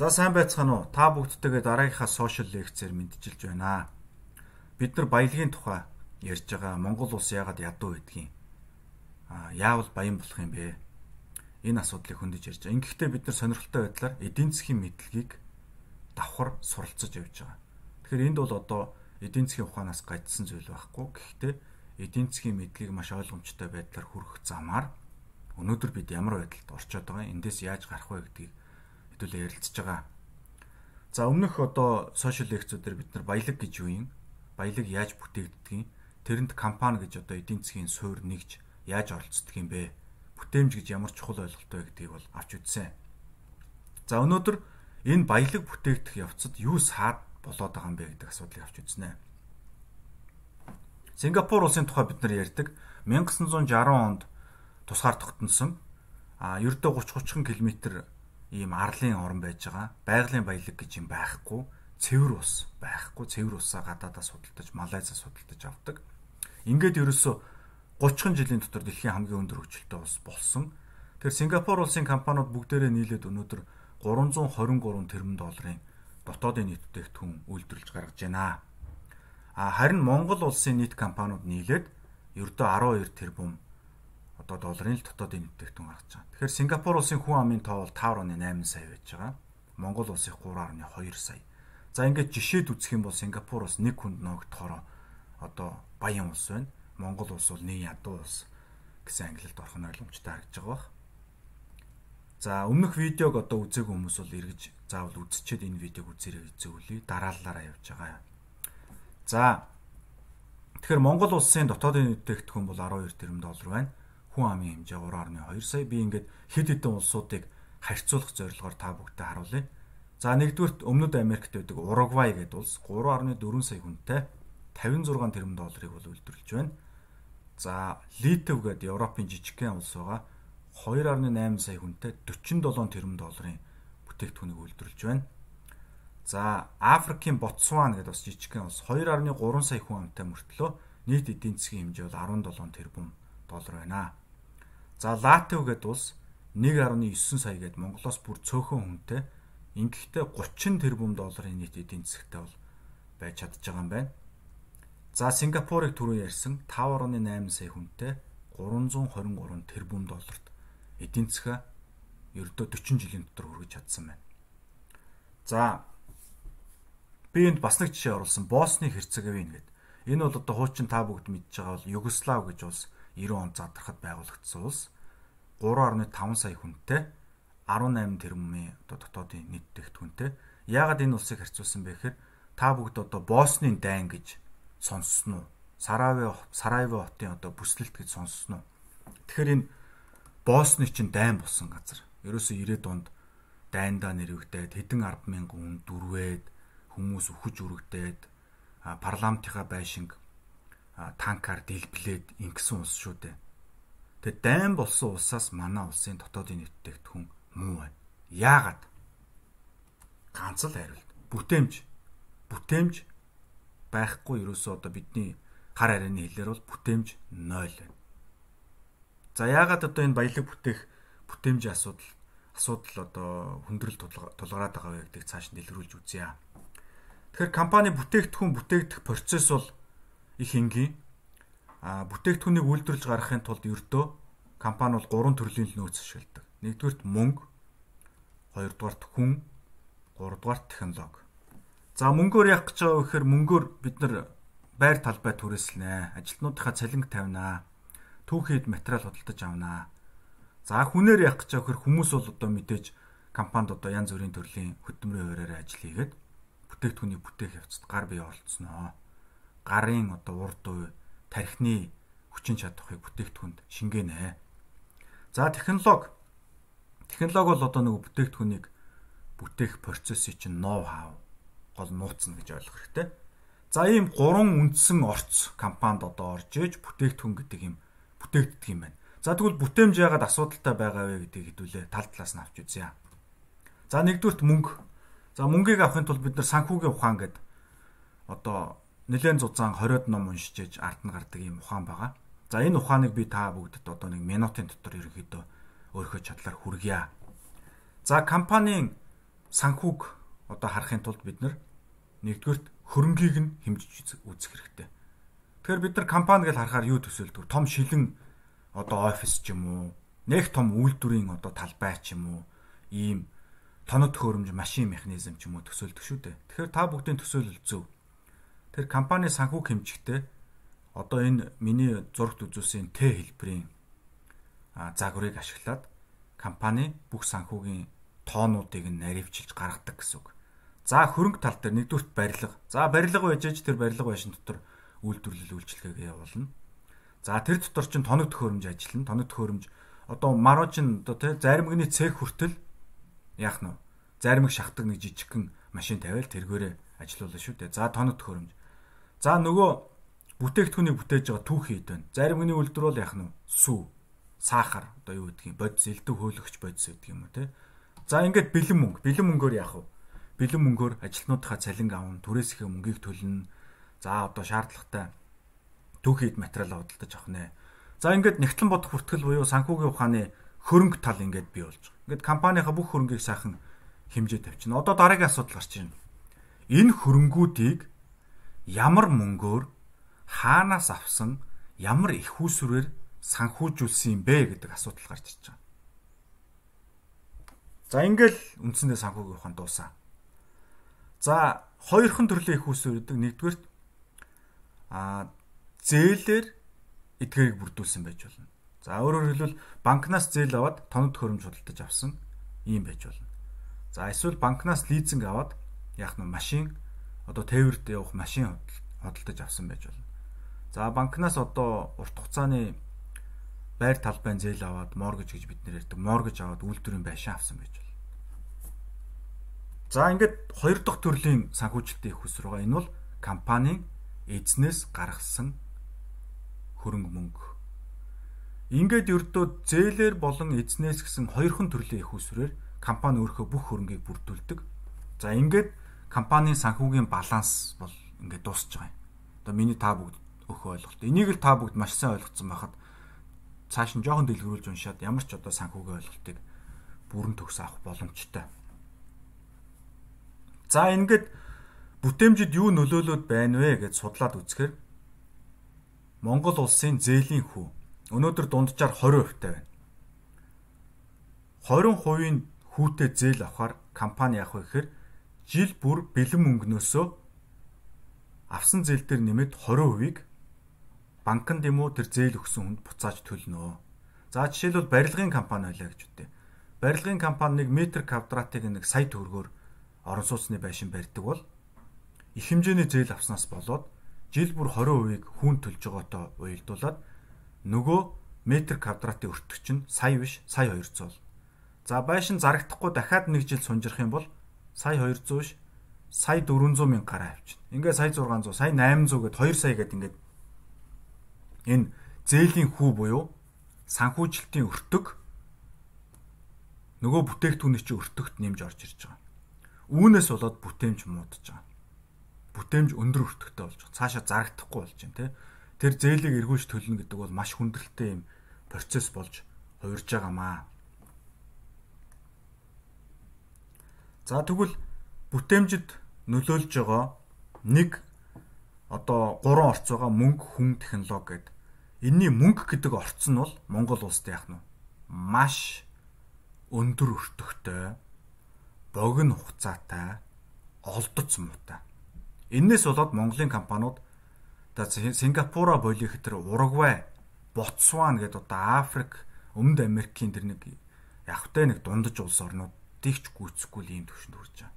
За сайн байцгаана уу? Та бүгдтэйгээ дараагийнхаа сошиал лекцээр мэдчилж байна. Бид нар баялагын тухай ярьж байгаа Монгол улс яагаад ядуу байдгийг аа яавал баян болох юм бэ? Энэ асуудлыг хөндөж ярьж байгаа. Ингэхдээ бид нар сонирхолтой байдлаар эдийн засгийн мэдлэгийг давхар суралцаж явж байгаа. Тэгэхээр энд бол одоо эдийн засгийн ухаанаас гajсан зүйл байхгүй. Гэхдээ эдийн засгийн мэдлэгийг маш ойлгомжтой байдлаар хүргэх замаар өнөөдөр бид ямар байдалд орчод байгаа эндээс яаж гарах вэ гэдгийг хэдүүлээ ярилцж байгаа. За өмнөх одоо сошиал лекцүүдээр бид нар баялаг гэж юу юм? Баялаг яаж бүтээгддэг юм? Тэрэнд компани гэж одоо эдийн засгийн суурь нэгж яаж оролцдог юм бэ? Бүтээмж гэж ямар чухал ойлголт вэ гэдгийг бол авч үзсэн. За өнөөдөр энэ баялаг бүтээгдэх явцад юу саад болоод байгаа юм бэ гэдэг асуудлыг авч үзнэ. Сингапур улсын тухай бид нар ярьдаг 1960 онд тусгаар тогтносон а ердөө 30 30 км ийм арлын орн байж байгаа. Байгалийн баялаг гэж юм байхгүй. Цэвэр ус байхгүй. Цэвэр усаа гадаадаас судалдаж, Малайзаас судалдаж авдаг. Ингээд ерөөсө 30 жилийн дотор дэлхийн хамгийн өндөр хөгжилтэй улс болсон. Тэгэхээр Сингапур улсын компаниуд бүгдээрээ нийлээд өнөөдөр 323 тэрбум долларын дотоодын нийт бүтээгдэхүүн үйлдвэрлэж гаргаж байна. А харин Монгол улсын нийт компаниуд нийлээд ердөө 12 тэрбум одоо долларын л дотоодын бүтээгдэхүүн гаргаж байгаа. Тэгэхээр Сингапур улсын хүн амын тоо бол 5.8 сая байж байгаа. Монгол улсын 3.2 сая. За ингээд жишээд үзэх юм бол Сингапур улс нэг хүнд ногдохоор одоо баян улс байна. Монгол улс бол нэг ядуу улс гэсэн ангилалд орох нь ойлгомжтой харагдаж байгаа бах. За өмнөх видеог одоо үзээгүй хүмүүс бол эргэж заавал үзчихэд энэ видеог үзээрэй зөвлөе. Дараалалаараа явж байгаа. За Тэгэхээр Монгол улсын дотоодын бүтээгдэхүүн бол 12 тэрбум доллар байна хүн амын хэмжээ 3.2 сая. Би ингээд хэд хэдэн улсуудыг харьцуулах зорилгоор та бүхтэй харуулъя. За нэгдүгürt Өмнөд Америкт байдаг Уругвай гэдэг улс 3.4 сая хүнтэй 56 тэрбум долларыг бол үйлдвэрлэж байна. За Литв гэдэг Европын жижигхэн улс байгаа 2.8 сая хүнтэй 47 тэрбум долларын бүтээгдэхүүнийг үйлдвэрлэж байна. За Африкийн Ботсван гэдэг бас жижигхэн улс 2.3 сая хүн амтай мөртлөө нийт эдийн засгийн хэмжээ бол 17 тэрбум доллар байна. За Латв гэдэг улс 1.9 сая гээд Монголоос бүр цөөхөн хүнтэй ингэхдээ 30 тэрбум долларын нийт эдийн засгтай бол байж чадж байгаа юм байна. За Сингапурыг түрүү ярьсан 5.8 сая хүнтэй 323 тэрбум долларт эдийн засгаа ердөө 40 жилийн дотор хүргэж чадсан байна. За би энд бас нэг жишээ оруулсан Босны Херцеговин гэдэг. Энэ бол одоо хуучин та бүгд мэдж байгаа бол Югослав гэж улс 90 онд задрахад байгуулагдсан улс 3.5 сая хүнтэй 18 тэрбумын одоо дотоодын нийт дэхтгүнтэй. Яагаад энэ улсыг харьцуулсан бэ гэхээр та бүгд одоо Босны дайн гэж сонссон уу? Сараве Сараево хотын одоо бүслэлт гэж сонссон уу? Тэгэхээр энэ Босны чинь дайн болсон газар. Ерөөсөө 90-ад онд дайндаа нэрвэгдээд хэдэн 10 мянган хүн дүрвээд хүмүүс өхөж үрэгдээд парламентынхаа байшинг танкаар дэлбэлээд ингэсэн улс шүү дээ. Тэгээ дайм болсон улсаас манай улсын дотоодын нэвтрэгдэхүүн муу байна. Яагаад? Ганц л хариулт. Бүтээмж. Бүтээмж байхгүй ерөөсөө одоо бидний хар харины хэлээр бол бүтээмж 0 байна. За яагаад одоо энэ баялаг бүтээх бүтээмжийн асуудал асуудал одоо хүндрэл тулгараад байгаа вэ гэдгийг цааш нь дэлгэрүүлж үзье. Тэгэхээр компани бүтээгдэхүүн бүтээгдэх процесс бол их энгийн а бүтээгдэхүүнийг үйлдвэрлэж гаргахын тулд ердөө компани бол гурван төрлийн нөөц ашигладаг. Нэгдүгürt мөнгө, хоёрдугаарт хүн, гуравдугаарт технологи. За мөнгөөр яах гэж байгаа вэ гэхээр мөнгөөр бид нар байр талбай түрээслэнэ. Ажилтнуудынхаа цалинг тавина. Түүхийд материал худалдаж авнаа. За хүнээр яах гэж байгаа гэхээр хүмүүс бол одоо мэдээж компанид одоо янз бүрийн төрлийн хөдөлмөрийн хуваараар ажил хийгээд бүтээгдэхүүнийг бүтээх явцад гар бие оролцсноо гарын одоо урд уй тархины хүчин чадахыг бүтээгдэхүүнд шингээнэ. За технологи технологи бол одоо нэг бүтээгдэхүүнийг бүтээх процессын чинь ноу хав гол нууцна гэж ойлгох хэрэгтэй. За ийм гурван үндсэн орц компанид одоо орж иж бүтээгдэхүүн гэдэг юм бүтээгддэг юм байна. За тэгвэл бүтээмж яагаад асуудалтай байгаа вэ гэдгийг хэдүүлээ тал талаас нь авч үзье. За нэгдүгürt мөнгө. За мөнгийг авахын тулд бид нар санхүүгийн ухаан гэдэг одоо нэлээд зузаан 20-од ном уншиж ард нь гардаг юм ухаан байгаа. За энэ ухааныг би та бүгдэд одоо нэг минутын дотор ерөнхийдөө өөрийнхөө чадлаар хүргье. За компанийн санхүүг одоо харахын тулд бид нэгдүгürt хөрөнгийг нь хэмжиж үзэх хэрэгтэй. Тэгэхээр бид нар компани гэж харахаар юу төсөөлдөг? Том шилэн одоо офис ч юм уу, нэг том үйлдвэрийн одоо талбай ч юм уу, ийм тоног төхөөрөмж, машин механизм ч юм уу төсөөлдөг шүү дээ. Тэгэхээр та бүгдийн төсөөлөл зөв. Тэр компани санхүүг хэмжихдээ одоо энэ миний зурагт үзүүлсэн Т хэлбэрийн загварыг ашиглаад компани бүх санхүүгийн тоонуудыг нь наривчилж гаргадаг гэсэн үг. За хөрөнгө тал дээр нэгдүгürt барилга. За барилга байж аж тэр барилга байшин дотор үйлдвэрлэл үйлчилгээгээ явуулна. За тэр дотор чин тоног төхөөрөмж ажиллана. Тоног төхөөрөмж одоо марожин одоо тий заримгны цех хүртэл яах нь заримг шахдаг нэг жижигхэн машин тавиал тэргээрээ ажилуулна шүү дээ. За тоног төхөөрөмж. За нөгөө бүтээгдэхүүнийг бүтээж байгаа түүхий хэд байна. Заримгны үйлдвэр бол яах нь сүү, сахар одоо юу гэдгийг бодис элдв хөөлөгч бодис гэдэг юм уу те. За ингээд бэлэн мөнгө, бэлэн мөнгөөр яах вэ? Бэлэн мөнгөөр ажилтнуудынхаа цалин авна, түрээс их мөнгийг төлнө. За одоо шаардлагатай түүхийд материал худалдаж авах нэ. За ингээд нэгтлэн бодох бүртгэл буюу санхүүгийн ухааны хөрөнгө тал ингээд бий болж байгаа. Ингээд компанийнхаа бүх хөрөнгийг сайхан хэмжээ тавьчихна. Одоо дараагийн асуудал гарч ирнэ. Энэ хөрөнгүүдийг ямар мөнгөөр хаанаас авсан ямар их усүрээр санхүүжүүлсэн юм бэ гэдэг асуудал гарч ирж байгаа. За ингээл үндсэндээ санхүүгийн ухаан дуусаа. За хоёрхан төрлийн их усүр гэдэг нэгдүгээр а зээлэр эдгээрийг бүрдүүлсэн байж болно. За өөрөөр хэлбэл банкнаас зээл аваад тоног төхөөрөмж худалдаж авсан ийм байж болно. За эсвэл банкнаас лизинг аваад яах нь машин одоо тээвэрд явах машин хөдөлтөж авсан байж болно. За банкнаас одоо урт хугацааны байр талбайн зээл аваад моргэж гэж бид нэр ярьдаг. Моргэж аваад үйлдвэрийн байшин авсан байж болно. За ингээд хоёр дахь төрлийн санхүүжилтийн их уср байгаа. Энэ бол компанийн эзнээс гаргасан хөрөнгө мөнгө. Ингээд ердөө зээлэр болон эзнээс гэсэн хоёрхан төрлийн их усрээр компани өөрийнхөө бүх хөрөнгийг бүрдүүлдэг. За ингээд компанийн санхүүгийн баланс бол ингээд дуусч байгаа юм. Одоо миний та бүгд өөхөө ойлголт. Энийг л та бүгд маш сайн ойлгоцсон байхад цааш нь жоохон дэлгэрүүлж уншаад ямар ч одоо санхүүгийн ойлголтыг бүрэн төгс авах боломжтой. За ингээд бүтээмжид юу нөлөөлөд байна вэ гэж судлаад үзэхээр Монгол улсын зээлийн хүү өнөөдөр дунджаар 20% таа байна. 20% хүүтэй зээл авахар компани яах вэ гэхээр жил бүр бэлэн мөнгнөөсөө авсан зээл дээр нэмээд 20%ийг банкнд юм уу тэр зээл өгсөн хүнд буцааж төлнө. За жишээлбэл барилгын компани байлаа гэж үтээ. Барилгын компани нэг метр квадратыг нэг сая төгрөгөөр орон сууцны байшин барьдаг бол их хэмжээний зээл авснаас болоод жил бүр 20%-ийг хүн төлж байгаатай уялдуулаад нөгөө метр квадратын өртөг чинь сая биш сая 200 бол. За байшин зарагдахгүй дахиад нэг жил сунжрах юм бол сая 200 ш сая 400 мянга гараа авчихна. Ингээ сая 600, сая 800 гэд 2 сая гэд ингээд энэ зээлийн хүү буюу санхүүжилтийн өртөг нөгөө бүтээгдэхүүний чинь өртөгт нэмж орж ирж байгаа. Үүнээс болоод бүтээмж муудаж байгаа. Бүтээмж өндөр өртөгтэй болж байгаа. Цаашаа зарагдахгүй болж байна те. Тэр зээлийг эргүүлж төлнө гэдэг бол маш хүндрэлтэй юм процесс болж хувирж байгаамаа. За тэгвэл бүтээмжид нөлөөлж байгаа нэг одоо гурван орц байгаа мөнгө хүн технологи гэдэг. Энийний мөнгө гэдэг орц нь бол Монгол улсад яах нь маш өндөр өртөгтэй, богино хугацаатай, олдоц муутай. Эннээс болоод Монголын компаниуд Сингапура болих тэр Уругвай, Ботсван гэдэг одоо Африк, Өмнөд Америкийн тэр нэг явхтай нэг дундаж улс орнууд дэгч гүйцэхгүй л ийм төвшөнд хүрч байгаа.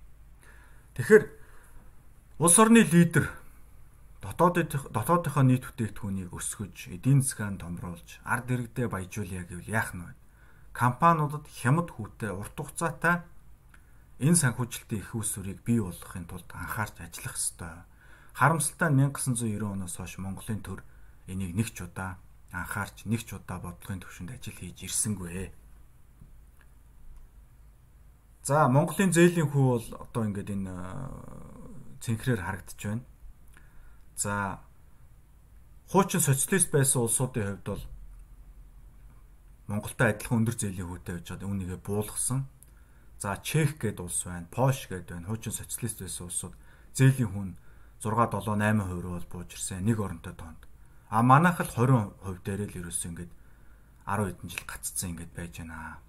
Тэгэхээр улс орны лидер дотоодын дотоодынхоо нийт бүтээгдэхүүнийг өсгөж, эдийн засгаан томруулж, ард иргэдээ баяжуулъя гэвэл яах нь вэ? Компаниудад хямд хүүтэй урт хугацаатай энэ санхүүжилтийн их усүрийг бий болгохын тулд анхаарч ажиллах ёстой. Харамсалтай нь 1990 оноос хойш Монголын төр энийг нэг ч удаа анхаарч нэг ч удаа бодлогын төвшөнд ажил хийж ирсэнгүй. За Монголын зээлийн хүү бол одоо ингээд энэ цэнхрээр харагдаж байна. За хуучин социалист байсан улсуудын хувьд бол Монголтой адилхан өндөр зээлийн хүүтэй байж байгаа үүнийгээ буулгасан. За Чех гээд улс байна, Польш гээд байна. Хуучин социалист байсан улсууд зээлийн хүн 6 7 8% бол бууж ирсэн нэг оронтой тоонд. А манайх л 20% дээр л ерөөсөө ингээд 10 хэдэн жил гаццсан ингээд байж байна.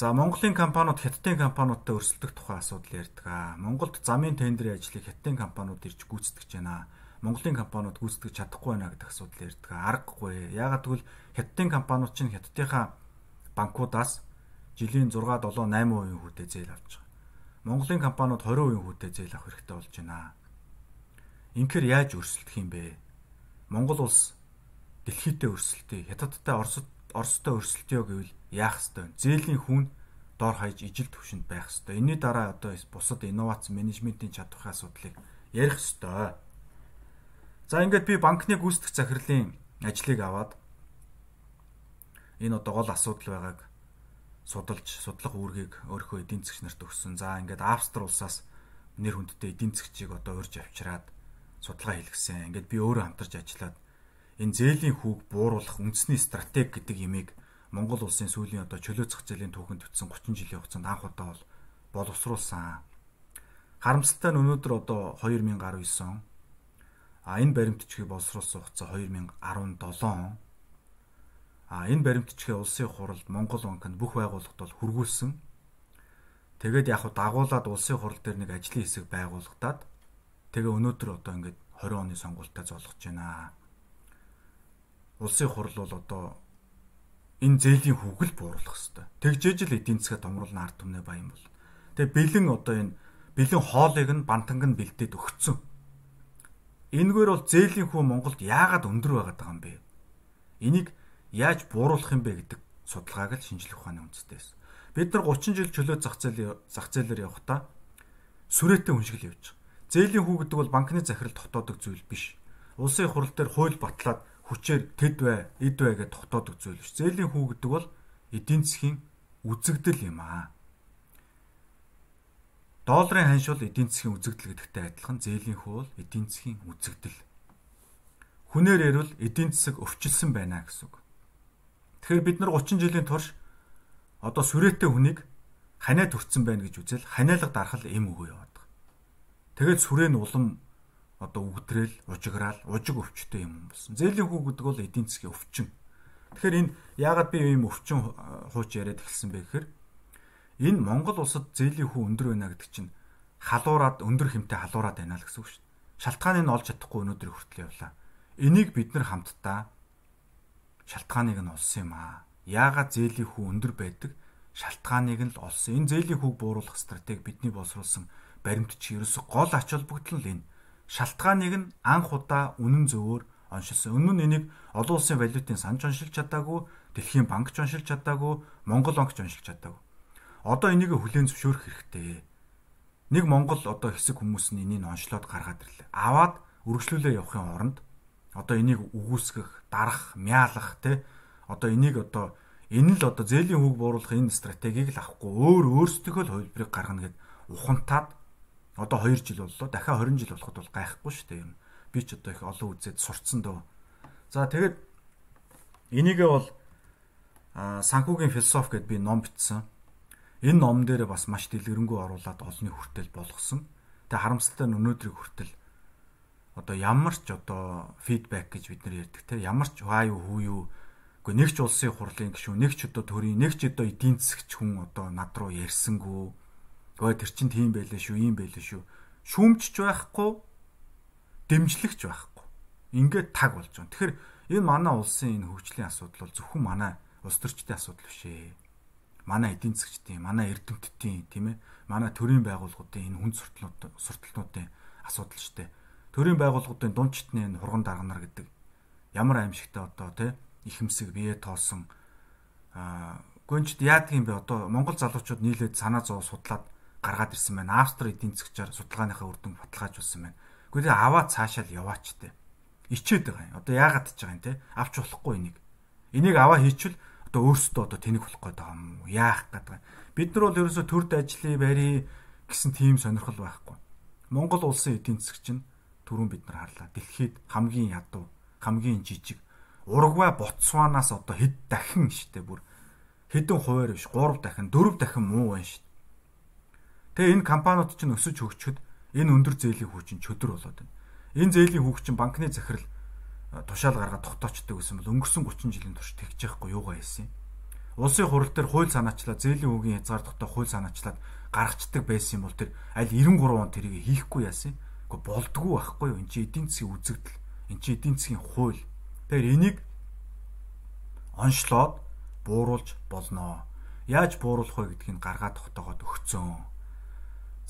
За Монголын компаниуд хятадын компаниудтай өрсөлдөх тухай асуудал ярьдаг. Монголд замын тендерийн ажлыг хятадын компаниуд ирж гүйцэтгэж байна. Монголын компаниуд гүйцэтгэж чадахгүй байна гэдэг асуудал ярьдаг. Аргагүй. Яагаад гэвэл хятадын компаниуд чинь хятадынхаа банкудаас жилийн 6 7 8% хүүтэй зээл авч байгаа. Монголын компаниуд 20% хүүтэй зээл авах хэрэгтэй болж байна. Инхээр яаж өрсөлдөх юм бэ? Монгол улс дэлхийдээ өрсөлдөе. Хятадтай Оросд Оростой өрсөлдөё гэвэл яах ёстой вэ? Зээлийн хүн дор хаяж ижил төвшөнд байх ёстой. Энийний дараа одоо бусад инновац менежментийн чадварын асуудлыг ярих ёстой. За ингээд би банкны гүйцэтгэх захирлын ажлыг аваад энэ одоо гол асуудал байгааг судалж судлах үүргийг өөрийнхөө эдийн засгч нарт өгсөн. За ингээд Австри улсаас нэр хүндтэй эдийн засгчийг одоо урьж авчираад судалгаа хийлгэсэн. Ингээд би өөрөө хамтарч ажиллаад энэ зээлийн хүүг бууруулах үндэсний стратеги гэдэг имийг Монгол улсын сүүлийн одоо чөлөө зах зээлийн түүхэнд төтсөн 30 жилийн хугацаанд анх удаа бол боловсруулсан. Харамсалтай нь өнөөдөр одоо 2019 он а энэ баримтчгийг боловсруулсан хугацаа 2017 он. А энэ баримтчгийн улсын хуралд Монгол банкнд бүх байгууллагад бол хургуулсан. Тэгээд яг хав дагуулад улсын хурал дээр нэг ажлын хэсэг байгуулагдаад тэгээ өнөөдөр одоо ингээд 20 оны сонгуультай золгож байна улсын хурл бол одоо энэ зээлийн хүүгэл бууруулах хэвээр. Тэгжээж л эдийн засгаа томруулна ард түмнээ баян бол. Тэгээ бэлэн одоо энэ бэлэн хоолыг нь бантанг нь бэлдээд өгцөн. Энэгээр бол зээлийн хүү Монголд яагаад өндөр байгаад байгаа юм бэ? Энийг яаж бууруулах юм бэ гэдэг судалгааг л шинжлэх ухааны үндэстэй байсан. Бид нар 30 жил чөлөө зах зээл зах зээлээр явхдаа сүрэтэ хүншгэл явж байгаа. Зээлийн хүү гэдэг бол банкны захирал дотоодог зүйл биш. Улсын хурал дээр хууль батлаад хүчээр тэд бай, эд бай гэж тогтоодог зүйл биш. Зээлийн хүү гэдэг бол эдийн засгийн үзэгдэл юм аа. Долларын ханшуул эдийн засгийн үзэгдэл гэдэгтэй адилхан зээлийн хүү бол эдийн засгийн үзэгдэл. Хүнээр ярил эдийн засаг өвчлсөн байна гэсэн үг. Тэгэхээр бид нар 30 жилийн турш одоо сүрээтэй хүнийг ханиа төрцөн байна гэж үзэл ханиалга дарахал эм өгөө яваад. Тэгээд сүрээ нь улам одоо үгтрээл, ужиграал, ужиг өвчтэй юм болсон. Зээлийн хүү гэдэг бол эдийн засгийн өвчин. Тэгэхээр энэ яагаад би ийм өвчин хууч яриад эхэлсэн бэ гэхээр энэ Монгол улсад зээлийн хүү өндөр байна гэдэг чинь халуураад өндөр хэмтэй халуураад байна л гэсэн үг шүү дээ. Шалтгааныг нь олж чадахгүй өнөөдөр хүртэл явлаа. Энийг бид нар хамтдаа шалтгааныг нь олсон юм аа. Яагаад зээлийн хүү өндөр байдаг? Шалтгааныг нь л олсон. Энэ зээлийн хүүг бууруулах стратеги бидний боловсруулсан баримт чи ерөөсө гол ач холбогдол нь энэ шалтгааныг нь анх удаа үнэн зөвөөр оншилсан. Өмнө нь энийг олон улсын валютын санж оншилж чадаагүй, дэлхийн банк ч оншилж чадаагүй, Монгол банк ч оншилж чадаагүй. Одоо энийг хүлээн зөвшөөрөх хэрэгтэй. Нэг Монгол одоо хэсэг хүмүүс нь энийг онцлоод гаргаад ирлээ. Аваад үргэлжлүүлээ явахын оронд одоо энийг үгүйсгэх, дарах, мяалах те одоо энийг одоо энэ л одоо зээлийн хүүг бууруулах энэ стратегийг л авахгүй өөр өөрсдөө л хувилбарыг гаргана гэд ухамтаад Одоо 2 жил боллоо. Дахиад 20 жил болоход бол гайхгүй шүү дээ юм. Би ч одоо их олон үзээд сурцсан дөө. За тэгээд энийгээ бол санхүүгийн философи гэд би ном бичсэн. Энэ ном дээр бас маш дэлгэрэнгүй оруулаад олонний хүртэл болгосон. Тэгээ харамсалтай нь өнөөдрийг хүртэл одоо ямар ч одоо фидбек гэж бид нар ярьдаг те ямар ч хаа юу хүү юу үгүй нэг ч улсын хурлын гишүүн нэг ч одоо төрийн нэг ч одоо эдийн засгч хүн одоо над руу ярьсангүй Өө тэр чин тийм байлээ шүү, ийм байлээ шүү. Шүүмжч байхгүй, дэмжлэгч байхгүй. Ингээд таг болж байгаа. Тэгэхээр энэ манай улсын энэ хөгжлийн асуудал бол зөвхөн манай улс төрчдийн асуудал биш ээ. Манай эдийн засгчдын, манай эрдэмтдийн, тийм ээ, манай төрийн байгууллагуудын энэ хүн сурталчнууд сурталчнуудын асуудал шүү дээ. Төрийн байгууллагуудын дундчтны энэ хурган дарганар гэдэг ямар аимшигтай одоо тий ихэмсэг бие тоосон аа гүнчд яадаг юм бэ одоо Монгол залуучууд нийлээд санаа зов судлаад гаргаад ирсэн байна. Австри эдийн засгчаар судалгааныхаа үр дүн баталгаажуулсан байна. Гэхдээ аваа цаашаа л яваач те. Ичээд байгаа юм. Одоо яагаад ч байгаа юм те. Авч болохгүй энийг. Энийг аваа хийчихвэл одоо өөрсдөө одоо тэнэг болох гээд байгаа юм уу? Яах гээд байгаа. Бид нар бол ерөөсө төрд ажлын барий гэсэн тийм сонирхол байхгүй. Монгол улсын эдийн засгч нь түрүүн бид нар харлаа. Дэлхийд хамгийн ядуу, хамгийн жижиг Урагвай, Ботсванаас одоо хэд дахин штэ бүр хэдэн хувиар биш 3 дахин 4 дахин муу байна шүү. Тэгээ энэ компаниуд чинь өсөж хөгжөхөд энэ өндөр зээлийн хүчин чөдөр болоод байна. Энэ зээлийн хүүг чинь банкны захирал тушаал гаргаад тогтоочдөг гэсэн бол өнгөрсөн 30 жилийн турш тэгж яахгүй юугаа хийсэн юм. Улсын хурал дээр хууль санаачлаад зээлийн хүүгийн хязгаар тогтоох хууль санаачлаад гаргацдаг байсан юм бол тэр аль 93 он тэрийг хийхгүй яасан. Гэхдээ болдгоо байхгүй юу? Энд чи эдийн засгийн үзэгдэл, энд чи эдийн засгийн хууль. Тэгэхээр энийг онцлоод бууруулж болноо. Яаж бууруулах вэ гэдгийг гаргаад тогтоогоод өгцөн.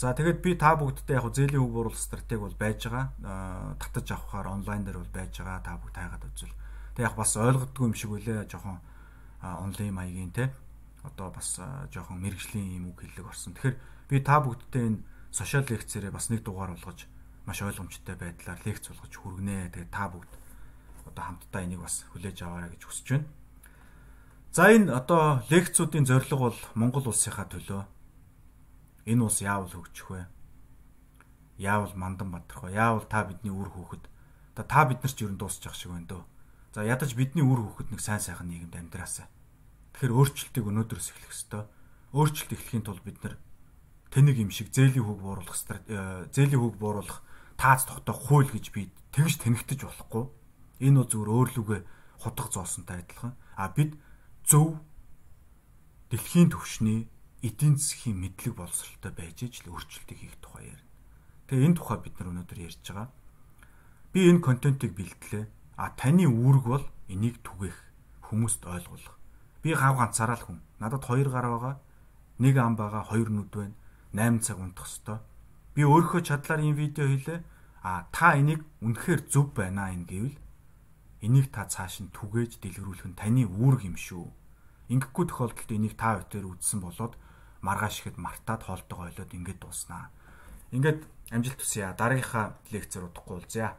За тэгээд би та бүгдтэй яг зээлийн үг бууруулах стратеги бол байж байгаа. Татаж авахаар онлайн дээр бол байж байгаа. Та бүгд тайгаад үзвэл. Тэг яг бас ойлгодгүй юм шиг үлээ жоохон онлайн маягийн те одоо бас жоохон мэрэгжлийн юм үг хэллэг орсон. Тэгэхээр би та бүгдтэй энэ сошиал лекцээрээ бас нэг дугаар болгож маш ойлгомжтой байдлаар лекц болгож хүргэнэ. Тэгээд та бүгд одоо хамтдаа энийг бас хүлээж аваарай гэж хүсэж байна. За энэ одоо лекцүүдийн зорилго бол Монгол улсынхаа төлөө энэ улс яавал хөгжих вэ? Яавал мандан бадрах вэ? Яавал та бидний үр хүүхэд одоо та бид нар ч ер нь дуусчих шиг байна дөө. За ядаж бидний үр хүүхэд нэг сайн сайхан нийгэмд амьдраасаа. Тэгэхээр өөрчлөлтийг өнөөдрөөс эхлэх ёстой. Өөрчлөлт эхлэхийн тулд бид нар тэнэг юм шиг зээлийн хүүг бууруулах э, зээлийн хүүг бууруулах таац тогтоох хууль гэж би тэгж тэнэгтэж болохгүй. Энэ бол зүгээр өөрлөгөө хутга зоосонтой адилхан. А бид зөв дэлхийн түвшний эдийн засгийн мэдлэг боловсралтай байж иж л өөрчлөлтийг хийх тухай ярина. Тэгээ энэ тухай бид нар өнөөдөр ярьж байгаа. Би энэ контентыг бэлтлээ. А таны үүрэг бол энийг түгэх, хүмүүст ойлгуулах. Би гав ганцаараа л хүн. Надад хоёр гар байгаа. Нэг ам байгаа, хоёр нүд байна. 8 цаг унтах ёстой. Би өөрийнхөө чадлаар энэ видео хийлээ. А та энийг үнэхээр зөв байна аа гэвэл энийг та цааш нь түгээж дэлгэрүүлэх нь таны үүрэг юм шүү. Ингэхгүй тохиолдолд энийг та битээр үздсэн болоод маргааш ихэд мартаад хоолтойгоо ойлоод ингээд дууснаа. Ингээд амжилт хүсье. Дараагийнхаа лекцээр удахгүй уулзъя.